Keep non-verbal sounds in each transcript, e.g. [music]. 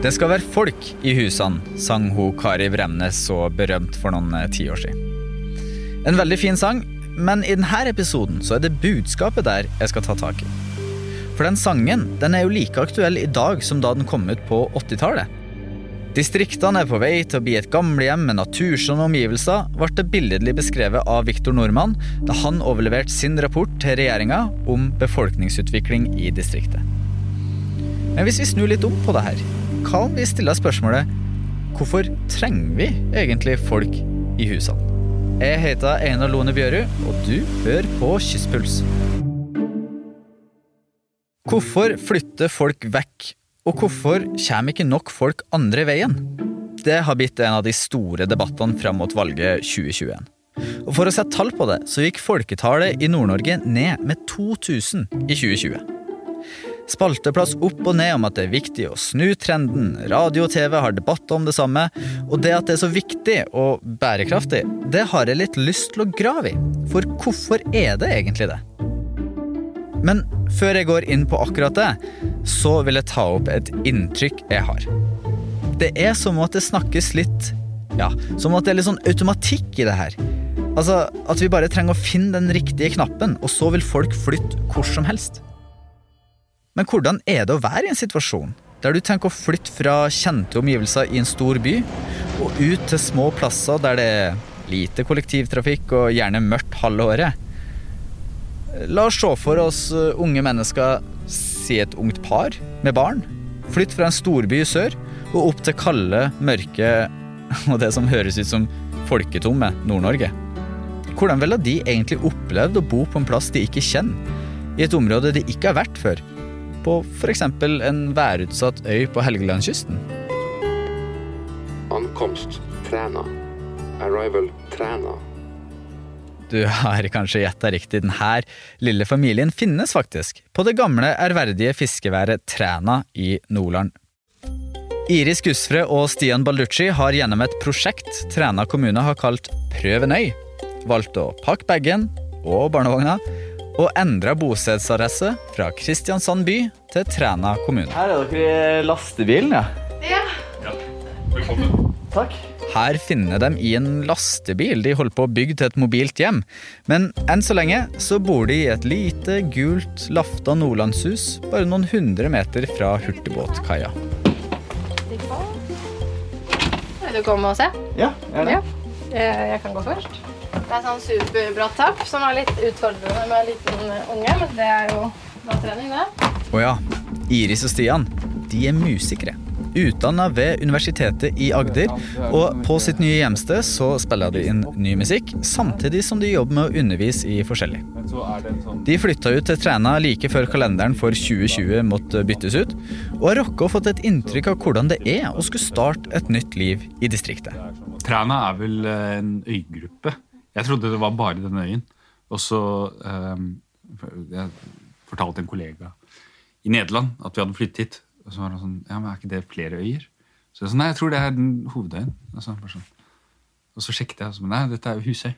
Det skal være folk i husene, sang hun Kari Bremnes så berømt for noen eh, tiår siden. En veldig fin sang, men i denne episoden så er det budskapet der jeg skal ta tak i. For den sangen den er jo like aktuell i dag som da den kom ut på 80-tallet. Distriktene er på vei til å bli et gamlehjem med naturskjønne omgivelser, ble det billedlig beskrevet av Viktor Nordmann da han overleverte sin rapport til regjeringa om befolkningsutvikling i distriktet. Men hvis vi snur litt om på det her, hva om vi stiller spørsmålet hvorfor trenger vi egentlig folk i husene? Jeg heter Einar Lone Bjørud, og du hører på Kysspuls. Hvorfor flytter folk vekk, og hvorfor kommer ikke nok folk andre veien? Det har blitt en av de store debattene fram mot valget 2021. Og For å sette tall på det, så gikk folketallet i Nord-Norge ned med 2000 i 2020. Spalteplass opp og ned om at det er viktig å snu trenden, radio og TV har debatt om det samme, og det at det er så viktig og bærekraftig, det har jeg litt lyst til å grave i. For hvorfor er det egentlig det? Men før jeg går inn på akkurat det, så vil jeg ta opp et inntrykk jeg har. Det er som at det snakkes litt Ja, som at det er litt sånn automatikk i det her. Altså at vi bare trenger å finne den riktige knappen, og så vil folk flytte hvor som helst. Men hvordan er det å være i en situasjon der du tenker å flytte fra kjente omgivelser i en stor by, og ut til små plasser der det er lite kollektivtrafikk og gjerne mørkt halve året? La oss se for oss uh, unge mennesker, si et ungt par med barn, Flytt fra en storby i sør og opp til kalde, mørke [laughs] og det som høres ut som folketomme Nord-Norge. Hvordan ville de egentlig opplevd å bo på en plass de ikke kjenner, i et område de ikke har vært før? På f.eks. en værutsatt øy på Helgelandskysten. Ankomst Træna. Arrival Træna. Du har kanskje gjetta riktig, denne lille familien finnes faktisk på det gamle, ærverdige fiskeværet Træna i Nordland. Iris Gusfre og Stian Balducci har gjennom et prosjekt Træna kommune har kalt Prøv en øy, valgt å pakke bagen og barnevogna og endra bostedsadresse fra Kristiansand by til Træna kommune. Her er dere i lastebilen, ja? Ja. ja. Velkommen. Takk. Her finner de i en lastebil de holder på å bygge til et mobilt hjem. Men enn så lenge så bor de i et lite, gult, lafta nordlandshus bare noen hundre meter fra hurtigbåtkaia. Vil du komme og se? Ja, gjerne. Ja. Jeg kan gå først. Det er sånn superbratt tapp som er litt utfordrende med en liten unge, men det er jo bra trening, det. Å ja. Iris og Stian, de er musikere. Utdanna ved Universitetet i Agder, og på sitt nye hjemsted så spiller de inn ny musikk, samtidig som de jobber med å undervise i forskjellig. De flytta ut til Træna like før kalenderen for 2020 måtte byttes ut, og har rocka og fått et inntrykk av hvordan det er å skulle starte et nytt liv i distriktet. Træna er vel en øygruppe jeg trodde det var bare denne øyen. Og så um, Jeg fortalte en kollega i Nederland at vi hadde flyttet hit. Og så var han sånn Ja, men er ikke det flere øyer? Så jeg sa nei, jeg tror det er den hovedøyen. Og så, sånn. og så sjekket jeg, og så, nei, dette er jo Husøy.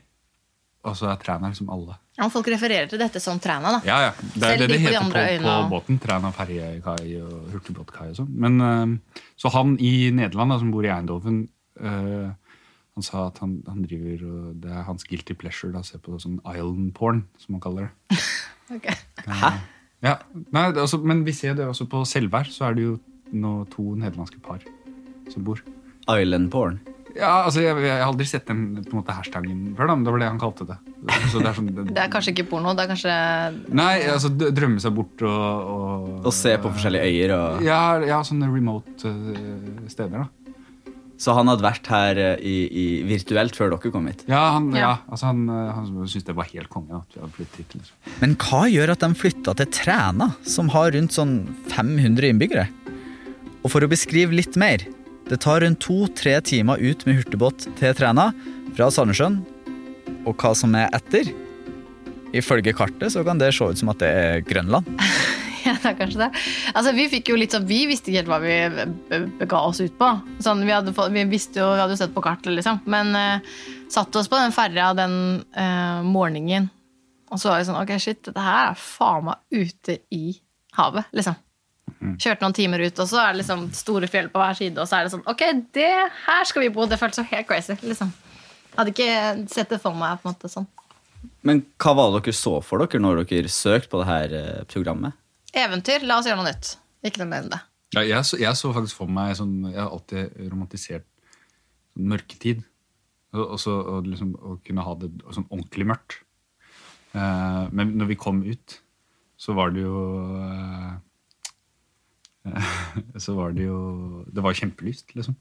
Og så er Træna liksom alle. Ja, Folk refererer til dette som Træna, da. Ja, ja. Det er Selv det det heter på, på, på båten. Træna ferjekai og hurtigbåtkai og sånn. Men uh, Så han i Nederland, da, som bor i Eindhoven uh, han sa at han, han, driver og Det er hans guilty pleasure å se på sånn island porn, som han kaller det. [laughs] okay. Hæ? Ja, nei, også, Men vi ser det også på Selvær, så er det jo nå to nederlandske par som bor. Island porn? Ja, altså, jeg, jeg, har aldri sett den på en måte hashtagen før, da, men det var det han kalte det. Det er, sånn, [laughs] det, er, kanskje ikke porno? det er kanskje... Nei, altså drømme seg bort og Og, og se på forskjellige øyer og Ja, ja sånne remote uh, steder, da. Så han hadde vært her eh, i, i virtuelt før dere kom hit? Ja, han, ja. Altså, han, eh, han syntes det var helt konge at vi hadde flyttet hit. Liksom. Men hva gjør at de flytta til Træna, som har rundt sånn 500 innbyggere? Og for å beskrive litt mer Det tar rundt to-tre timer ut med hurtigbåt til Træna fra Sandnessjøen. Og hva som er etter? Ifølge kartet så kan det se ut som at det er Grønland. [laughs] [laughs] er kanskje det. Altså, vi fikk jo litt sånn, vi visste ikke helt hva vi ga oss ut på. Sånn, vi, hadde, vi, visste jo, vi hadde jo sett på kartet, liksom. Men uh, satte oss på den ferja den uh, morgenen. Og så var vi sånn Ok, shit, dette her er faen meg ute i havet, liksom. Kjørte noen timer ut, og så er det liksom store fjell på hver side, og så er det sånn Ok, det her skal vi bo. Det føltes så helt crazy. liksom. Hadde ikke sett det for meg på en måte sånn. Men hva var det dere så for dere når dere søkte på det her eh, programmet? Eventyr. La oss gjøre noe nytt. Ikke noe mer enn det. Ja, jeg, så, jeg så faktisk for meg sånn Jeg har alltid romantisert sånn mørketid. Og, så liksom, å kunne ha det sånn ordentlig mørkt. Uh, men når vi kom ut, så var det jo uh, [laughs] Så var det jo Det var kjempelyst, liksom.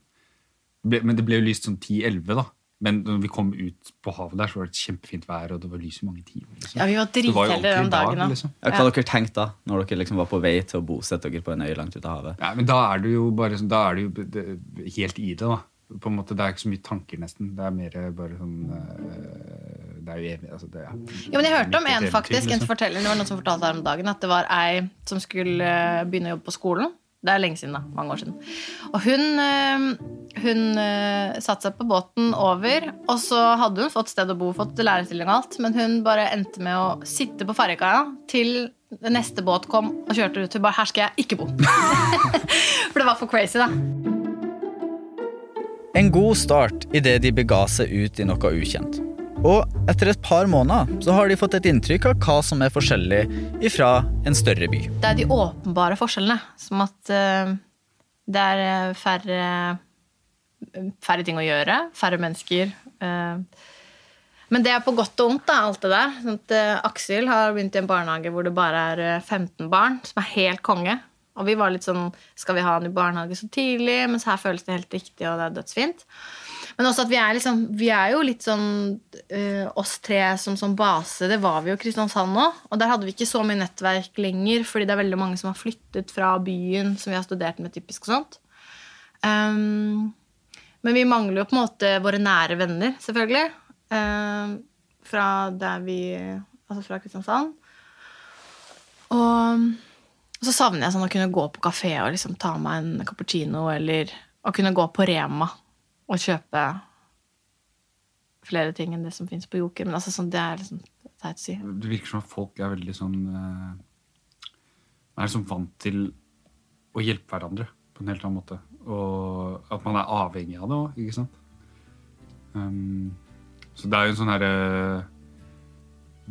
Men det ble jo lyst sånn 10-11, da. Men når vi kom ut på havet der, så var det et kjempefint vær, og det var lys i mange timer. Liksom. Ja, vi var Det dritheldige den dagen. dag, liksom. Ja, hva dere tenkte da, når dere liksom var på vei til å bosette dere på en øy langt ute av havet? Ja, men da er du jo bare sånn, da er du jo det, helt i det, da. På en måte, Det er ikke så mye tanker, nesten. Det er mer bare sånn øh, Det er jo evig altså det, ja. Ja, men jeg hørte om en faktisk, en som forteller, det var noen som fortalte her om dagen at det var ei som skulle eh, begynne å jobbe på skolen. Det er lenge siden, da. Mange år siden. Og hun, eh, hun eh, satte seg på båten over, og så hadde hun fått sted å bo, fått lærerstilling og alt, men hun bare endte med å sitte på ferjekaia til neste båt kom og kjørte ut. Hun bare 'Her skal jeg ikke bo'. [laughs] For det var for crazy, da. En god start idet de bega seg ut i noe ukjent. Og etter et par måneder så har de fått et inntrykk av hva som er forskjellig ifra en større by. Det er de åpenbare forskjellene. Som at uh, det er eh, færre, færre ting å gjøre, færre mennesker. Uh, men det er på godt og vondt, da, alt det der. Sånn at, uh, Aksel har begynt i en barnehage hvor det bare er eh, 15 barn, som er helt konge. Og vi var litt sånn Skal vi ha han i barnehage så tidlig? Mens her føles det helt riktig, og det er dødsfint. Men også at vi er, liksom, vi er jo litt sånn uh, oss tre som, som base. Det var vi jo Kristiansand nå. Og der hadde vi ikke så mye nettverk lenger, fordi det er veldig mange som har flyttet fra byen som vi har studert med typisk og sånt. Um, men vi mangler jo på en måte våre nære venner, selvfølgelig. Um, fra der vi Altså fra Kristiansand. Og, og så savner jeg sånn å kunne gå på kafé og liksom ta meg en cappuccino, eller å kunne gå på Rema og kjøpe flere ting enn det som fins på Joker. Men altså, sånn, det er liksom teit å si. Det virker som at folk er veldig sånn eh, Er liksom vant til å hjelpe hverandre på en helt annen måte. Og at man er avhengig av det òg, ikke sant. Um, så det er jo en sånn herre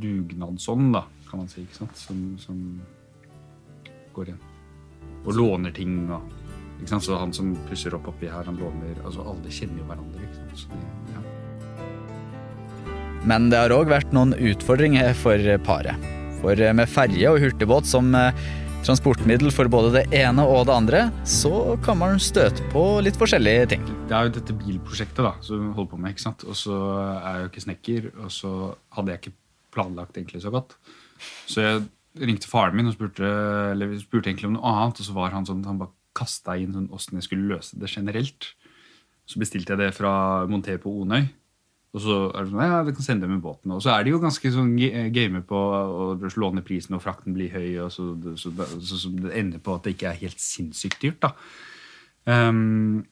dugnadsånd, da, kan man si, ikke sant, som, som igjen. Og låner ting og ikke sant? Så han som pusser opp oppi her, han låner altså Alle kjenner jo hverandre. ikke sant? Så det, ja. Men det har òg vært noen utfordringer for paret. For med ferje og hurtigbåt som eh, transportmiddel for både det ene og det andre, så kan man støte på litt forskjellige ting. Det er jo dette bilprosjektet da, som vi holder på med. ikke sant? Og så er jeg jo ikke snekker, og så hadde jeg ikke planlagt egentlig så godt. Så jeg ringte faren min og spurte, eller spurte egentlig om noe annet, og så var han sånn, han bare kasta inn sånn, åssen jeg skulle løse det generelt. Så bestilte jeg det fra Monter på Onøy. Og så er det sånn, ja, du kan sende det med båten. Og så er de jo ganske sånn ga- game på å låne prisen, og frakten blir høy, og så, så, så, så det ender på at det ikke er helt sinnssykt dyrt. da. Um,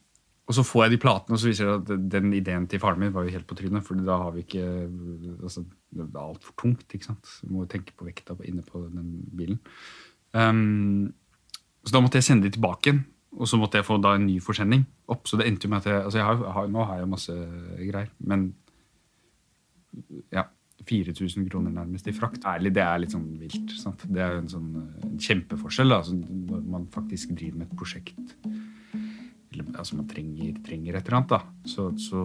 og så får jeg de platene, og så viser det at den ideen til faren min var jo helt på trynet. For da har vi ikke altså, Det er altfor tungt. ikke sant? Vi må jo tenke på vekta inne på den bilen. Um, så da måtte jeg sende de tilbake igjen. Og så måtte jeg få da en ny forsending opp. Så det endte jo med at jeg, altså jeg har, har, Nå har jeg masse greier, men ja, 4000 kroner nærmest i frakt. Ærlig, det er litt sånn vilt. Sant? Det er jo en sånn eh, en kjempeforskjell. Da. Altså, når man faktisk driver med et prosjekt altså man trenger, trenger et eller annet, da. Så, så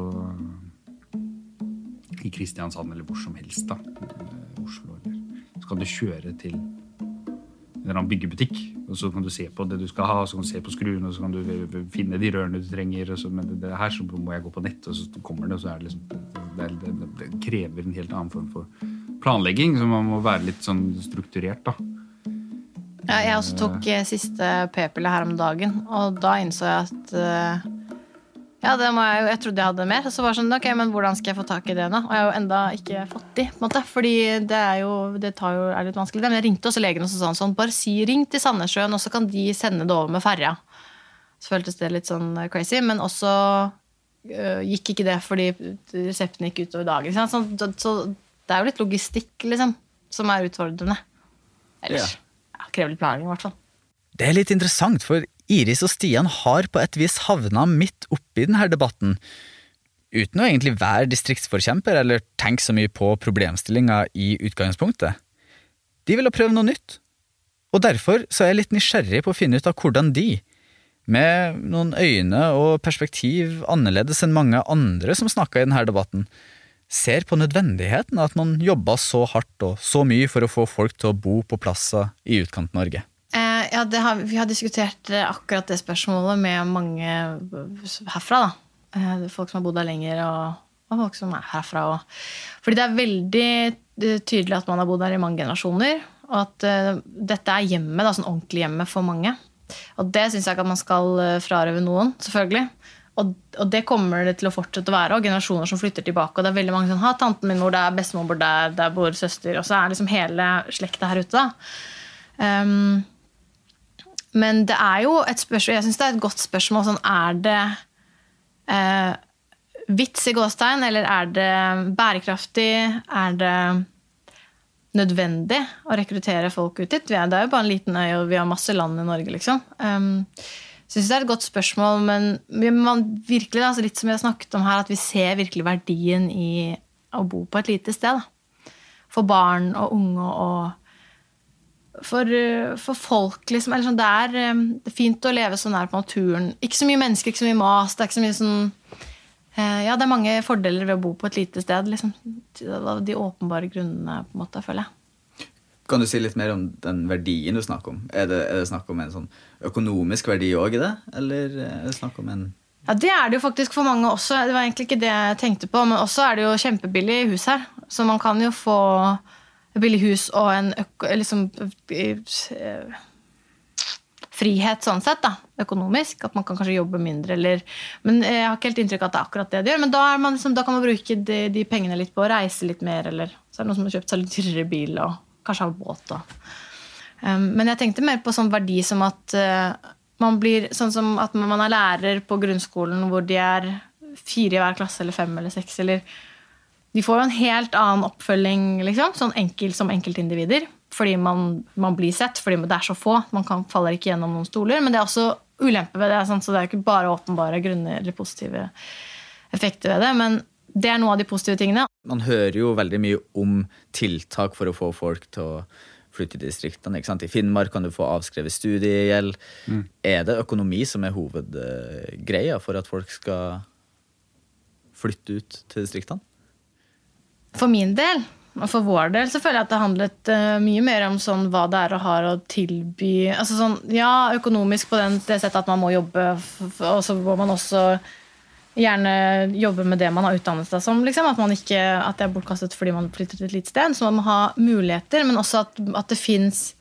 I Kristiansand eller hvor som helst, da. eh, Oslo eller Så kan du kjøre til en eller annen byggebutikk, og så kan du se på det du skal ha, og så kan du se på skruene, og så kan du v- finne de rørene du trenger, så, men det, det her så må jeg gå på nett, og så kommer det, og så er det liksom Det, det, det krever en helt annen form for planlegging, så man må være litt sånn strukturert, da. Ja, jeg også tok eh, siste p-pille her om dagen, og da innså jeg at eh, ja, det må jeg jo, jeg trodde jeg hadde mer. Så var det sånn, ok, men hvordan skal jeg få tak i det nå? Og jeg har jo enda ikke fått de, på en måte. Fordi det er jo, det tar jo, er litt vanskelig. Men jeg ringte også legen og sa sånn, sånn, bare si ring til Sandnessjøen, og så kan de sende det over med ferja. Så føltes det litt sånn eh, crazy, men også øh, gikk ikke det fordi resepten gikk utover dagen. Så, så det er jo litt logistikk, liksom, som er utfordrende. Ellers. Ja. Krever litt planlegging, i hvert fall. Det er litt interessant, for Iris og Stian har på et vis havna midt oppi denne debatten, uten å egentlig være distriktsforkjemper eller tenke så mye på problemstillinga i utgangspunktet. De ville prøve noe nytt, og derfor så er jeg litt nysgjerrig på å finne ut av hvordan de, med noen øyne og perspektiv annerledes enn mange andre som snakka i denne debatten, ser på nødvendigheten av at man jobber så hardt og så mye for å få folk til å bo på plasser i Utkant-Norge. Eh, ja, har, vi har diskutert eh, akkurat det spørsmålet med mange herfra. da. Eh, folk som har bodd der lenger, og, og folk som er herfra. Og, fordi det er veldig eh, tydelig at man har bodd der i mange generasjoner. Og at eh, dette er hjemmet, da, sånn ordentlig hjemme for mange. Og det syns jeg ikke at man skal eh, frarøve noen, selvfølgelig. Og, og det kommer det til å fortsette å være. Og generasjoner som flytter tilbake. Og det er veldig mange som har tanten min bor der, bestemor bor der, der bor søster. Og så er liksom hele slekta her ute. da. Um, men det er jo et spørsmål, jeg syns det er et godt spørsmål. Sånn, er det eh, vits i gåstegn, eller er det bærekraftig? Er det nødvendig å rekruttere folk ut dit? Er, det er jo bare en liten øy, og vi har masse land i Norge, liksom. Um, jeg synes det er et godt spørsmål, men man virkelig, altså litt som har snakket om her, at vi ser virkelig verdien i å bo på et lite sted. Da. For barn og unge og for, for folk, liksom. Sånn, det, er, det, er, fint å leve så nær på naturen. Ikke så mye mennesker, ikke så mye mas. Det er ikke så mye sånn Ja, det er mange fordeler ved å bo på et lite sted. Liksom. De åpenbare grunnene, på en måte, føler jeg. Kan du si litt mer om den verdien du snakker om? Er det, er det snakk om en sånn økonomisk verdi òg i det, eller er det snakk om en ja, Det er det jo faktisk for mange også. Det var egentlig ikke det jeg tenkte på. Men også er det jo kjempebillig hus her. Så man kan jo få billig hus og en liksom, frihet sånn sett, da, økonomisk. At man kan kanskje jobbe mindre. Eller, men jeg har ikke helt inntrykk av at det er akkurat det det gjør. Men da, man, liksom, da kan man bruke de, de, pengene litt på å reise litt mer. Eller så er det noen som har kjøpt seg litt dyrere bil og kanskje av båt. òg. Men jeg tenkte mer på sånn verdi som at uh, man blir sånn som at man er lærer på grunnskolen hvor de er fire i hver klasse eller fem eller seks. eller de får jo en helt annen oppfølging liksom, sånn enkelt som enkeltindivider. Fordi man, man, blir sett, fordi det er så få. Man kan, faller ikke gjennom noen stoler. Men det er også ulempe ved det. Sånn, så det er ikke bare åpenbare grunner eller positive effekter ved det. Men det er noe av de positive tingene. Man hører jo veldig mye om tiltak for å få folk til å flytte i distriktene. ikke sant? I Finnmark kan du få avskrevet studiegjeld. Mm. Er det økonomi som er hovedgreia for at folk skal flytte ut til distriktene? For min del, og for vår del, så føler jeg at det handlet uh, mye mer om sånn, hva det er å ha å tilby altså sånn, Ja, økonomisk på den, det settet at man må jobbe, og så må man også gjerne jobbe med det man har utdannet seg som. Liksom. At, ikke, at, det er bortkastet fordi man flytter til et lite sted. Så man må ha muligheter, men også at, at det fins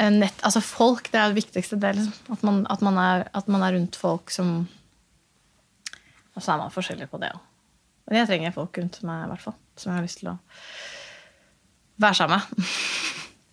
nett Altså folk, det er det viktigste. Det, liksom. at, man, at, man er, at man er rundt folk som Og så er man forskjellig på det òg. Men jeg trenger folk rundt meg, i hvert fall som jeg har lyst til å være sammen med.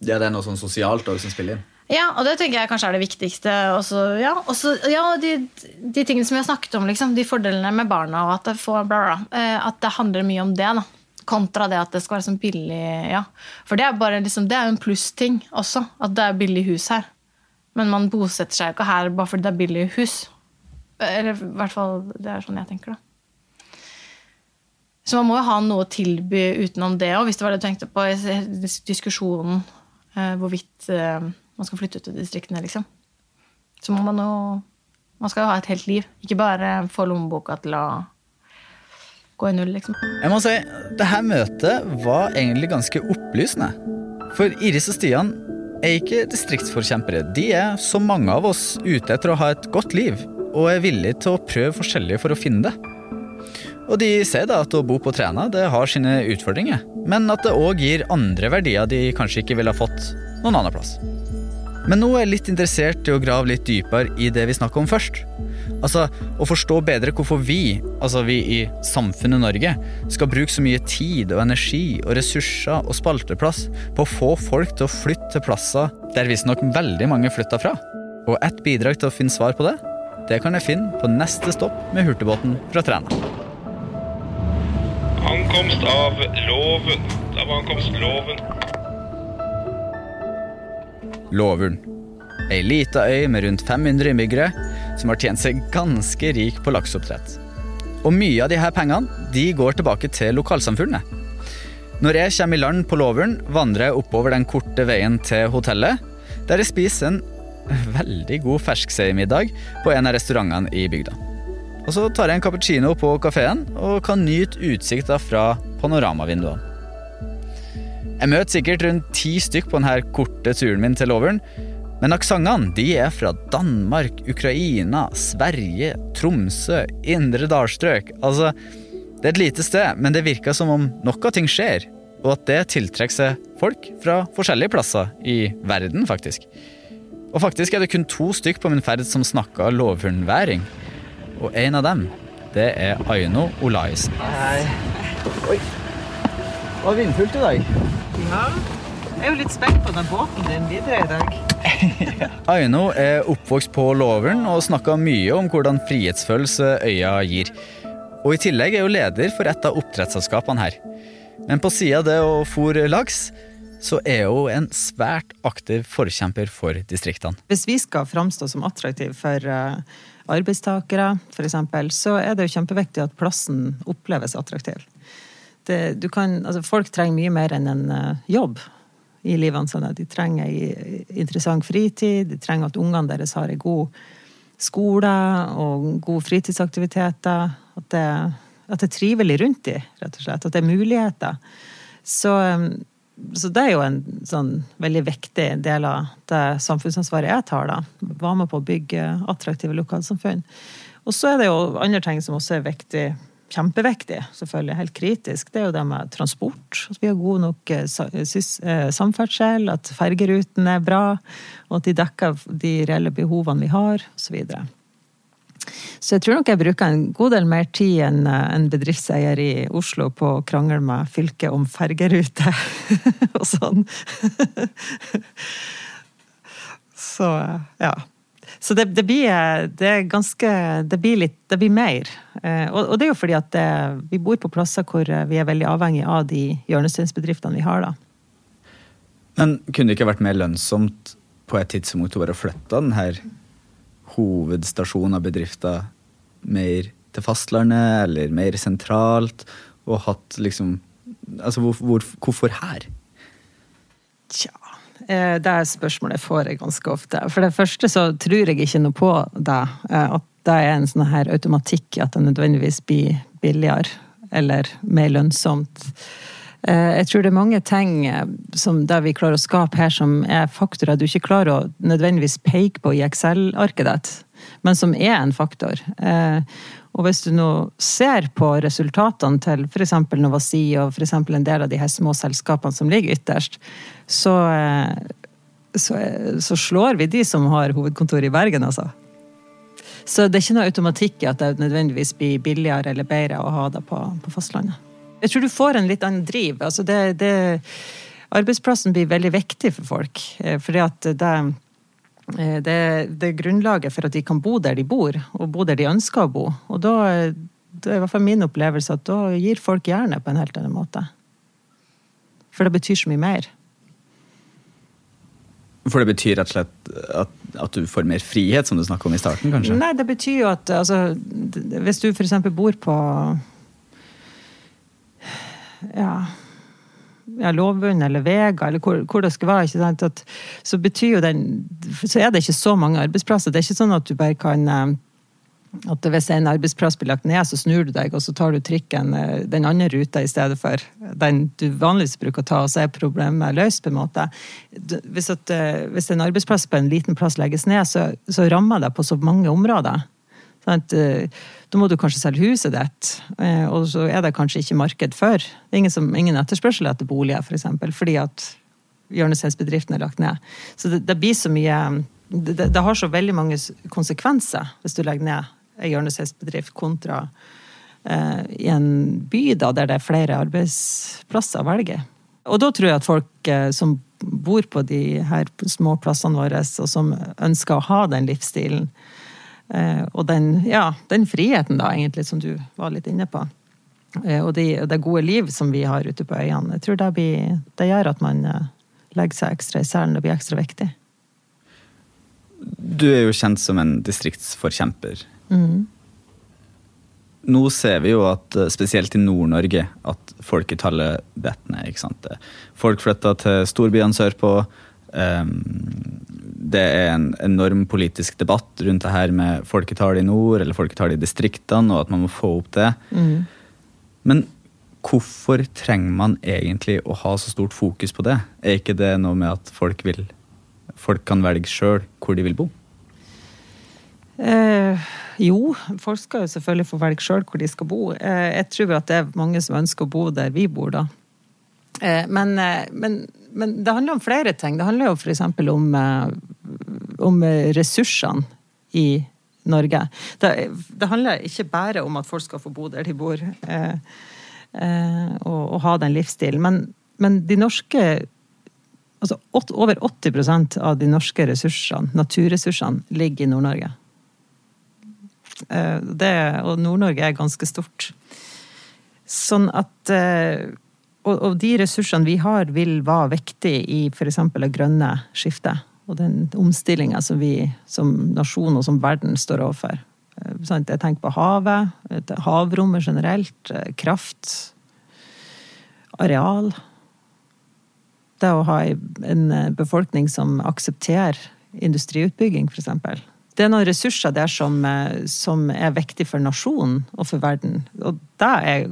ja, det er noe sånn sosialt også som spiller inn? Ja, og det tenker jeg kanskje er det viktigste. Også, ja, også, ja de, de, tingene som vi har snakket om, liksom, de fordelene med barna, og at det, får, bla, bla, eh, at det handler mye om det. da. Kontra det at det skal være sånn billig ja. For det er bare liksom, jo en plussting også, at det er billig hus her. Men man bosetter seg jo ikke her bare fordi det er billig hus. Eller i hvert fall det er sånn jeg tenker, da. Så man må jo ha noe å tilby utenom det òg, hvis det var det du tenkte på i diskusjonen eh, hvorvidt eh, man skal flytte ut til distriktene, liksom. Så må man jo Man skal jo ha et helt liv, ikke bare få lommeboka til å gå i null, liksom. Jeg må si, det her møtet var egentlig ganske opplysende. For Iris og Stian er ikke distriktsforkjempere. De er, som mange av oss, ute etter å ha et godt liv, og er villige til å prøve forskjellige for å finne det. Og de ser da at å bo på Træna det har sine utfordringer, men at det òg gir andre verdier de kanskje ikke ville ha fått noen annen plass. Men nå er jeg litt interessert i å grave litt dypere i det vi snakker om først. Altså, Å forstå bedre hvorfor vi, altså vi i samfunnet Norge, skal bruke så mye tid og energi og ressurser og spalteplass på å få folk til å flytte til plasser der visstnok veldig mange flytter fra. Og ett bidrag til å finne svar på det, det kan jeg finne på neste stopp med hurtigbåten fra Træna. Ankomst av Loven. Av ankomst Loven. Lovern. Ei lita øy med rundt 500 innbyggere som har tjent seg ganske rik på lakseoppdrett. Og mye av her pengene de går tilbake til lokalsamfunnet. Når jeg kommer i land på Lovern, vandrer jeg oppover den korte veien til hotellet, der jeg spiser en veldig god ferskseimiddag på en av restaurantene i bygda. Og så tar jeg en cappuccino på kafeen og kan nyte utsikta fra panoramavinduene. Jeg møter sikkert rundt ti stykk på denne korte turen min til Lovern, men aksentene er fra Danmark, Ukraina, Sverige, Tromsø, indre dalstrøk. Altså, det er et lite sted, men det virker som om noe ting skjer, og at det tiltrekker seg folk fra forskjellige plasser i verden, faktisk. Og faktisk er det kun to stykk på min ferd som snakker lovhundværing. Og en av dem, det er Aino Olaisen. Hei. Oi. Det var vindfullt i dag. Ja. Jeg er jo litt spent på den båten din videre i dag. [laughs] Aino er oppvokst på loveren og snakka mye om hvordan frihetsfølelse øya gir. Og i tillegg er hun leder for et av oppdrettsselskapene her. Men på sida av det å fôre laks, så er hun en svært aktiv forkjemper for distriktene. Hvis vi skal framstå som attraktive for eh, arbeidstakere, f.eks., så er det jo kjempeviktig at plassen oppleves attraktiv. Det, du kan, altså folk trenger mye mer enn en eh, jobb i livene sine. De trenger ei interessant fritid, de trenger at ungene deres har en god skole og gode fritidsaktiviteter. At det, at det er trivelig rundt dem, rett og slett. At det er muligheter. Så, um, så det er jo en sånn veldig viktig del av det samfunnsansvaret jeg tar, da. Være med på å bygge attraktive lokalsamfunn. Og så er det jo andre ting som også er viktig kjempeviktig, selvfølgelig, helt kritisk, det er jo det med transport. At vi har god nok eh, eh, samferdsel, at fergerutene er bra, og at de dekker de reelle behovene vi har, osv. Så, så jeg tror nok jeg bruker en god del mer tid enn eh, en bedriftseier i Oslo på å krangle med fylket om fergerute [laughs] og sånn. [laughs] så ja. Så det, det, blir, det, ganske Det blir litt Det blir mer. Eh, og, og, det er jo fordi at det, vi bor på plasser hvor eh, vi er veldig avhengig av de hjørnesteinsbedriftene vi har, da. Men kunne det ikke vært mer lønnsomt på et tidspunkt å bare flytte denne hovedstasjonen av bedrifter mer til fastlandet, eller mer sentralt, og hatt liksom Altså, hvor, hvor, hvorfor her? Tja Eh, er spørsmålet får jeg ganske ofte. For det første så tror jeg ikke noe på det. Eh, at det er en sånn her automatikk at det nødvendigvis blir billigere eller mer lønnsomt. Eh, jeg tror det er mange ting som det vi klarer å skape her, som er faktorer du ikke klarer å nødvendigvis peke på i Excel-arket ditt, men som er en faktor. Og hvis du nå ser på resultatene til f.eks. Novasi og for en del av de her små selskapene som ligger ytterst, så, eh, så, eh, så, slår vi de som har hovedkontor i Bergen, altså. Så det er ikke noe automatikk i at det nødvendigvis blir billigere eller bedre å ha det på, på fastlandet. Jeg tror du får en litt annen driv. Altså det, det, arbeidsplassen blir veldig viktig for folk. Eh, fordi at det Eh, det, det, er grunnlaget for at de kan bo der de bor, og bo der de ønsker å bo. Og da, det er i hvert fall min opplevelse at da gir folk jernet på en helt annen måte. For det betyr så mye mer. For det betyr rett og slett at, at, du får mer frihet, som du snakka om i starten? kanskje? Nei, det betyr jo at altså, Hvis du f.eks. bor på ja, ja, Lovund eller Vega, eller hvor, hvor, det skal være, ikke sant? At, så betyr jo den Så er det ikke så mange arbeidsplasser. Det er ikke sånn at du bare kan eh, at hvis en arbeidsplass blir lagt ned, så snur du deg, og så tar du trikken eh, den andre ruta i stedet for den du vanligvis bruker å ta, og så er problemet løst, på en måte. Hvis, at, eh, hvis en arbeidsplass på en liten plass legges ned, så, så rammer det på så mange områder. Sånn at, da må du kanskje selge huset ditt, eh, og så er det kanskje ikke marked for. Det er ingen, som, ingen etterspørsel etter boliger, f.eks., for eksempel, fordi at hjørnesteinsbedriften er lagt ned. Så det, det blir så mye det, det, har så veldig mange konsekvenser hvis du legger ned en hjørnesteinsbedrift kontra eh, i en by da, der det er flere arbeidsplasser å velge. Og da tror jeg at folk eh, som bor på de her små plassene våre, og som ønsker å ha den livsstilen, Eh, og den, ja, den friheten, da, egentlig, som du var litt inne på. Eh, og det, det gode liv som vi har ute på øyene. Jeg tror det, blir, det gjør at man eh, legger seg ekstra i selen. Det blir ekstra viktig. Du er jo kjent som en distriktsforkjemper. Nå ser vi jo at eh, spesielt i Nord-Norge at folketallet detter ned. Folk flytter til storbyene sørpå. Um, det er en enorm politisk debatt rundt det her med folketallet i nord eller folketallet i distriktene, og at man må få opp det. Men hvorfor trenger man egentlig å ha så stort fokus på det? Er ikke det noe med at folk vil Folk kan velge sjøl hvor de vil bo? Eh, jo, folk skal jo selvfølgelig få velge sjøl hvor de skal bo. Eh, jeg tror at det er mange som ønsker å bo der vi bor, da. Eh, men, eh, men, men det handler om flere ting. Det handler jo f.eks. om, eh, om ressursene i Norge. Det, det handler ikke bare om at folk skal få bo der de bor, eh, eh, og, og ha den livsstilen. Men, men de norske altså åt- Over 80% av de norske ressursene, naturressursene, ligger i Nord-Norge. Eh, Og Nord-Norge er ganske stort. Sånn at eh, og, og de ressursene vi har, vil være viktige i f.eks. det grønne skiftet. Og den omstillinga som vi som nasjon og som verden står overfor. Eh. Jeg tenker på havet, et- havrommet generelt, eh, kraft, areal. Det å ha en befolkning som aksepterer industriutbygging, f.eks. Det er noen ressurser der som, eh, som er viktig for nasjonen og for verden. Og [laughs] det er,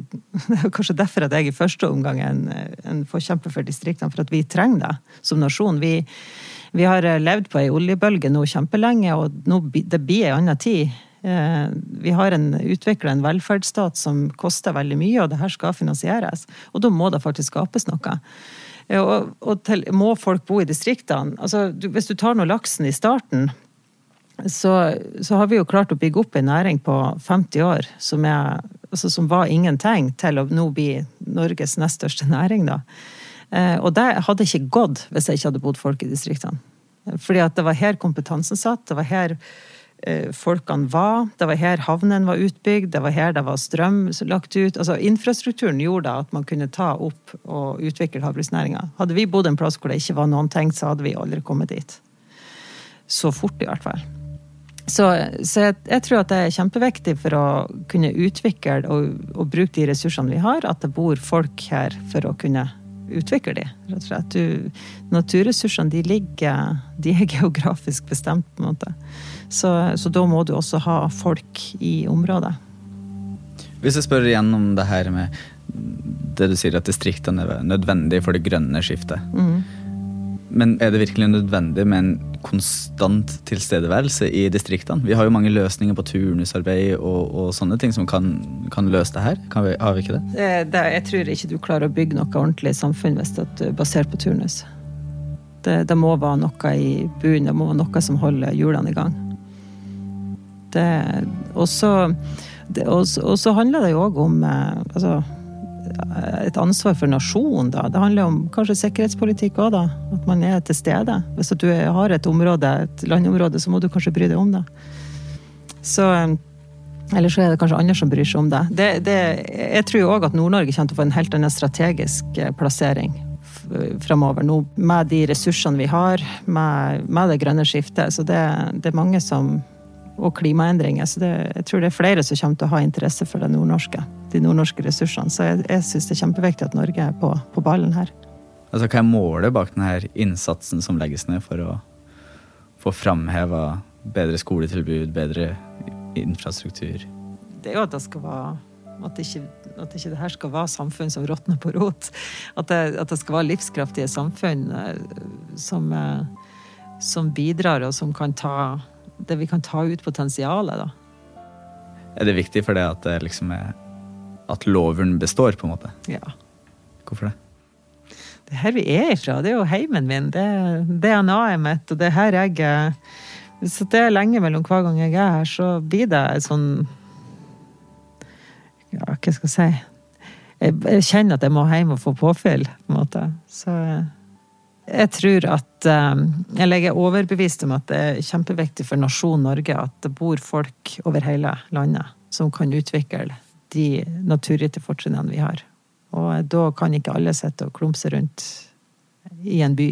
kanskje derfor at jeg i første omgang er en, en forkjemper for distriktene, for at vi trenger det som nasjon. Vi, vi har eh, levd på ei oljebølge nå kjempelenge, og nå, det blir ei anna tid. Eh, Vi har utvikla en velferdsstat som koster veldig mye, og det her skal finansieres. Og da må det faktisk skapes noe. Og, og til, må folk bo i distriktene? Altså, du, hvis du tar nå laksen i starten, så, så har vi jo klart å bygge opp en næring på 50 år som, er, altså, som var ingenting, til å nå bli Norges nest største næring. Da. Eh, og det hadde ikke gått hvis jeg ikke hadde bodd folk i distriktene. Fordi at det var her kompetansen satt, det var her eh, folkene var, det var her havnen var utbygd, det var her det var strøm lagt ut. Altså Infrastrukturen gjorde at man kunne ta opp og utvikle havbruksnæringa. Hadde vi bodd en plass hvor det ikke var noen tenkt, så hadde vi aldri kommet dit. Så fort, i hvert fall. Så, så jeg, jeg tror at det er kjempeviktig for å kunne utvikle og, og bruke de ressursene vi har, at det bor folk her for å kunne utvikle de, rett og slett. Du, naturressursene de ligger De er geografisk bestemt, på en måte. Så, så da må du også ha folk i området. Hvis jeg spør igjen om det her med det du sier at distriktene er nødvendig for det grønne skiftet. Men er det virkelig nødvendig med en konstant tilstedeværelse i distriktene? Vi har jo mange løsninger på turnusarbeid og, og sånne ting som kan, kan løse det her. Vi, har vi ikke det? Det, det, jeg tror ikke du klarer å bygge noe ordentlig samfunn hvis det er basert på turnus. Det, det må være noe i bunnen, det må være noe som holder hjulene i gang. Og så handler det jo òg om eh, altså, et ansvar for nasjonen, da. Det handler om kanskje sikkerhetspolitikk òg, da. At man er til stede. Hvis du har et område, et landområde, så må du kanskje bry deg om det. Så eh, eller så er det kanskje andre som bryr seg om det. det, det jeg tror òg at Nord-Norge kommer til å få en helt annen strategisk eh, plassering framover. Nå, med de ressursene vi har, med, med det grønne skiftet. Så det, det er mange som Og klimaendringer. Så det, jeg tror det er flere som kommer til å ha interesse for det nordnorske. De nordnorske ressursene. Så jeg, jeg syns det er kjempeviktig at Norge er på, på ballen her. Altså, hva er målet bak denne innsatsen som legges ned for å få framheva bedre skoletilbud, bedre infrastruktur? det er jo at det skal være at ikke, at ikke det her skal være samfunn som råtner på rot. At det, at det skal være livskraftige samfunn eh, som, eh, som bidrar, og som kan ta det vi kan ta ut potensialet, da. Er det viktig for det at det liksom er at loven består, på en måte? Ja. Hvorfor det? Det er her vi er ifra. Det er jo heimen min. Det er DNA-et mitt, og det er her jeg er. Hvis det er lenge mellom hver gang jeg er her, så blir det et sånn Ja, hva skal jeg si? Jeg kjenner at jeg må hjem og få påfyll, på en måte. Så jeg tror at eh, Eller jeg er overbevist om at det er kjempeviktig for nasjonen Norge at det bor folk over hele landet som kan utvikle de naturgitte fortrinnene vi har. Og da kan ikke alle sitte og klumse rundt i en by.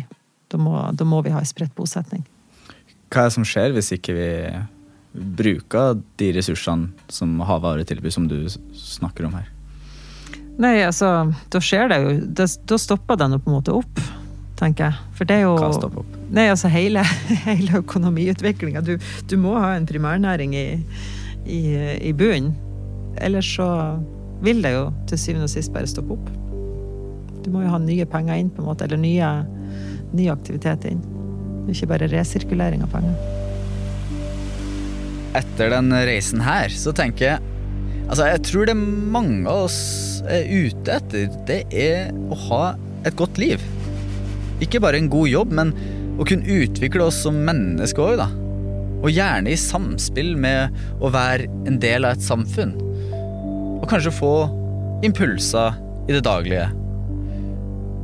Da må, da må vi ha en spredt bosetning. Hva er det som skjer hvis ikke vi bruker de ressursene som havet har å tilby, som du snakker om her? Nei, altså, da skjer det jo da stopper den jo på en måte opp, tenker jeg. For det er jo? Nei, altså hele, [laughs] hele økonomiutviklinga. Du, du må ha en primærnæring i, i, i bunnen. Ellers så vil det jo til syvende og sist bare stoppe opp. Du må jo ha nye penger inn, på en måte, eller nye, ny aktivitet inn. Ikke bare resirkulering av penger. Etter den reisen her, så tenker jeg Altså, jeg tror det mange av oss er ute etter, det er å ha et godt liv. Ikke bare en god jobb, men å kunne utvikle oss som mennesker òg, da. Og gjerne i samspill med å være en del av et samfunn. Og kanskje få impulser i det daglige.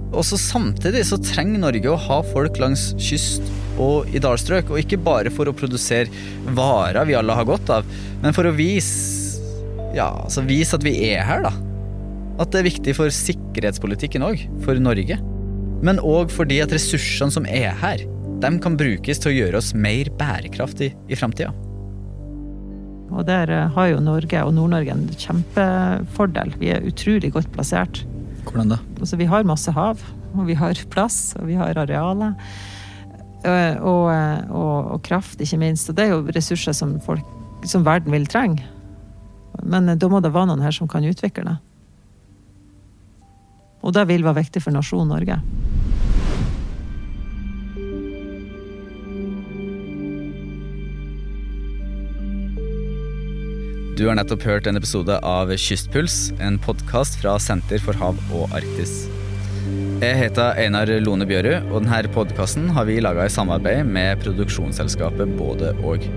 Og så samtidig så trenger Norge å ha folk langs kyst og i dalstrøk, og ikke bare for å produsere varer vi alle har godt av, men for å vise ja, altså vise at vi er her, da. At det er viktig for sikkerhetspolitikken òg, for Norge. Men òg fordi at ressursene som er her, de kan brukes til å gjøre oss mer bærekraftige i framtida. Og der eh, har jo Norge og Nord-Norge en kjempefordel. Vi er utrolig godt plassert. Hvordan da? Altså, vi har masse hav, og vi har plass, og vi har arealer. eh, Og, og, og kraft, ikke minst. Og det er jo ressurser som, folk, som verden vil trenge. Men eh, da må det være noen her som kan utvikle det. Og det vil være viktig for nasjonen Norge. Du har nettopp hørt en episode av Kystpuls, en podkast fra Senter for hav og Arktis. Jeg heter Einar Lone Bjørud, og denne podkasten har vi laga i samarbeid med produksjonsselskapet Både og.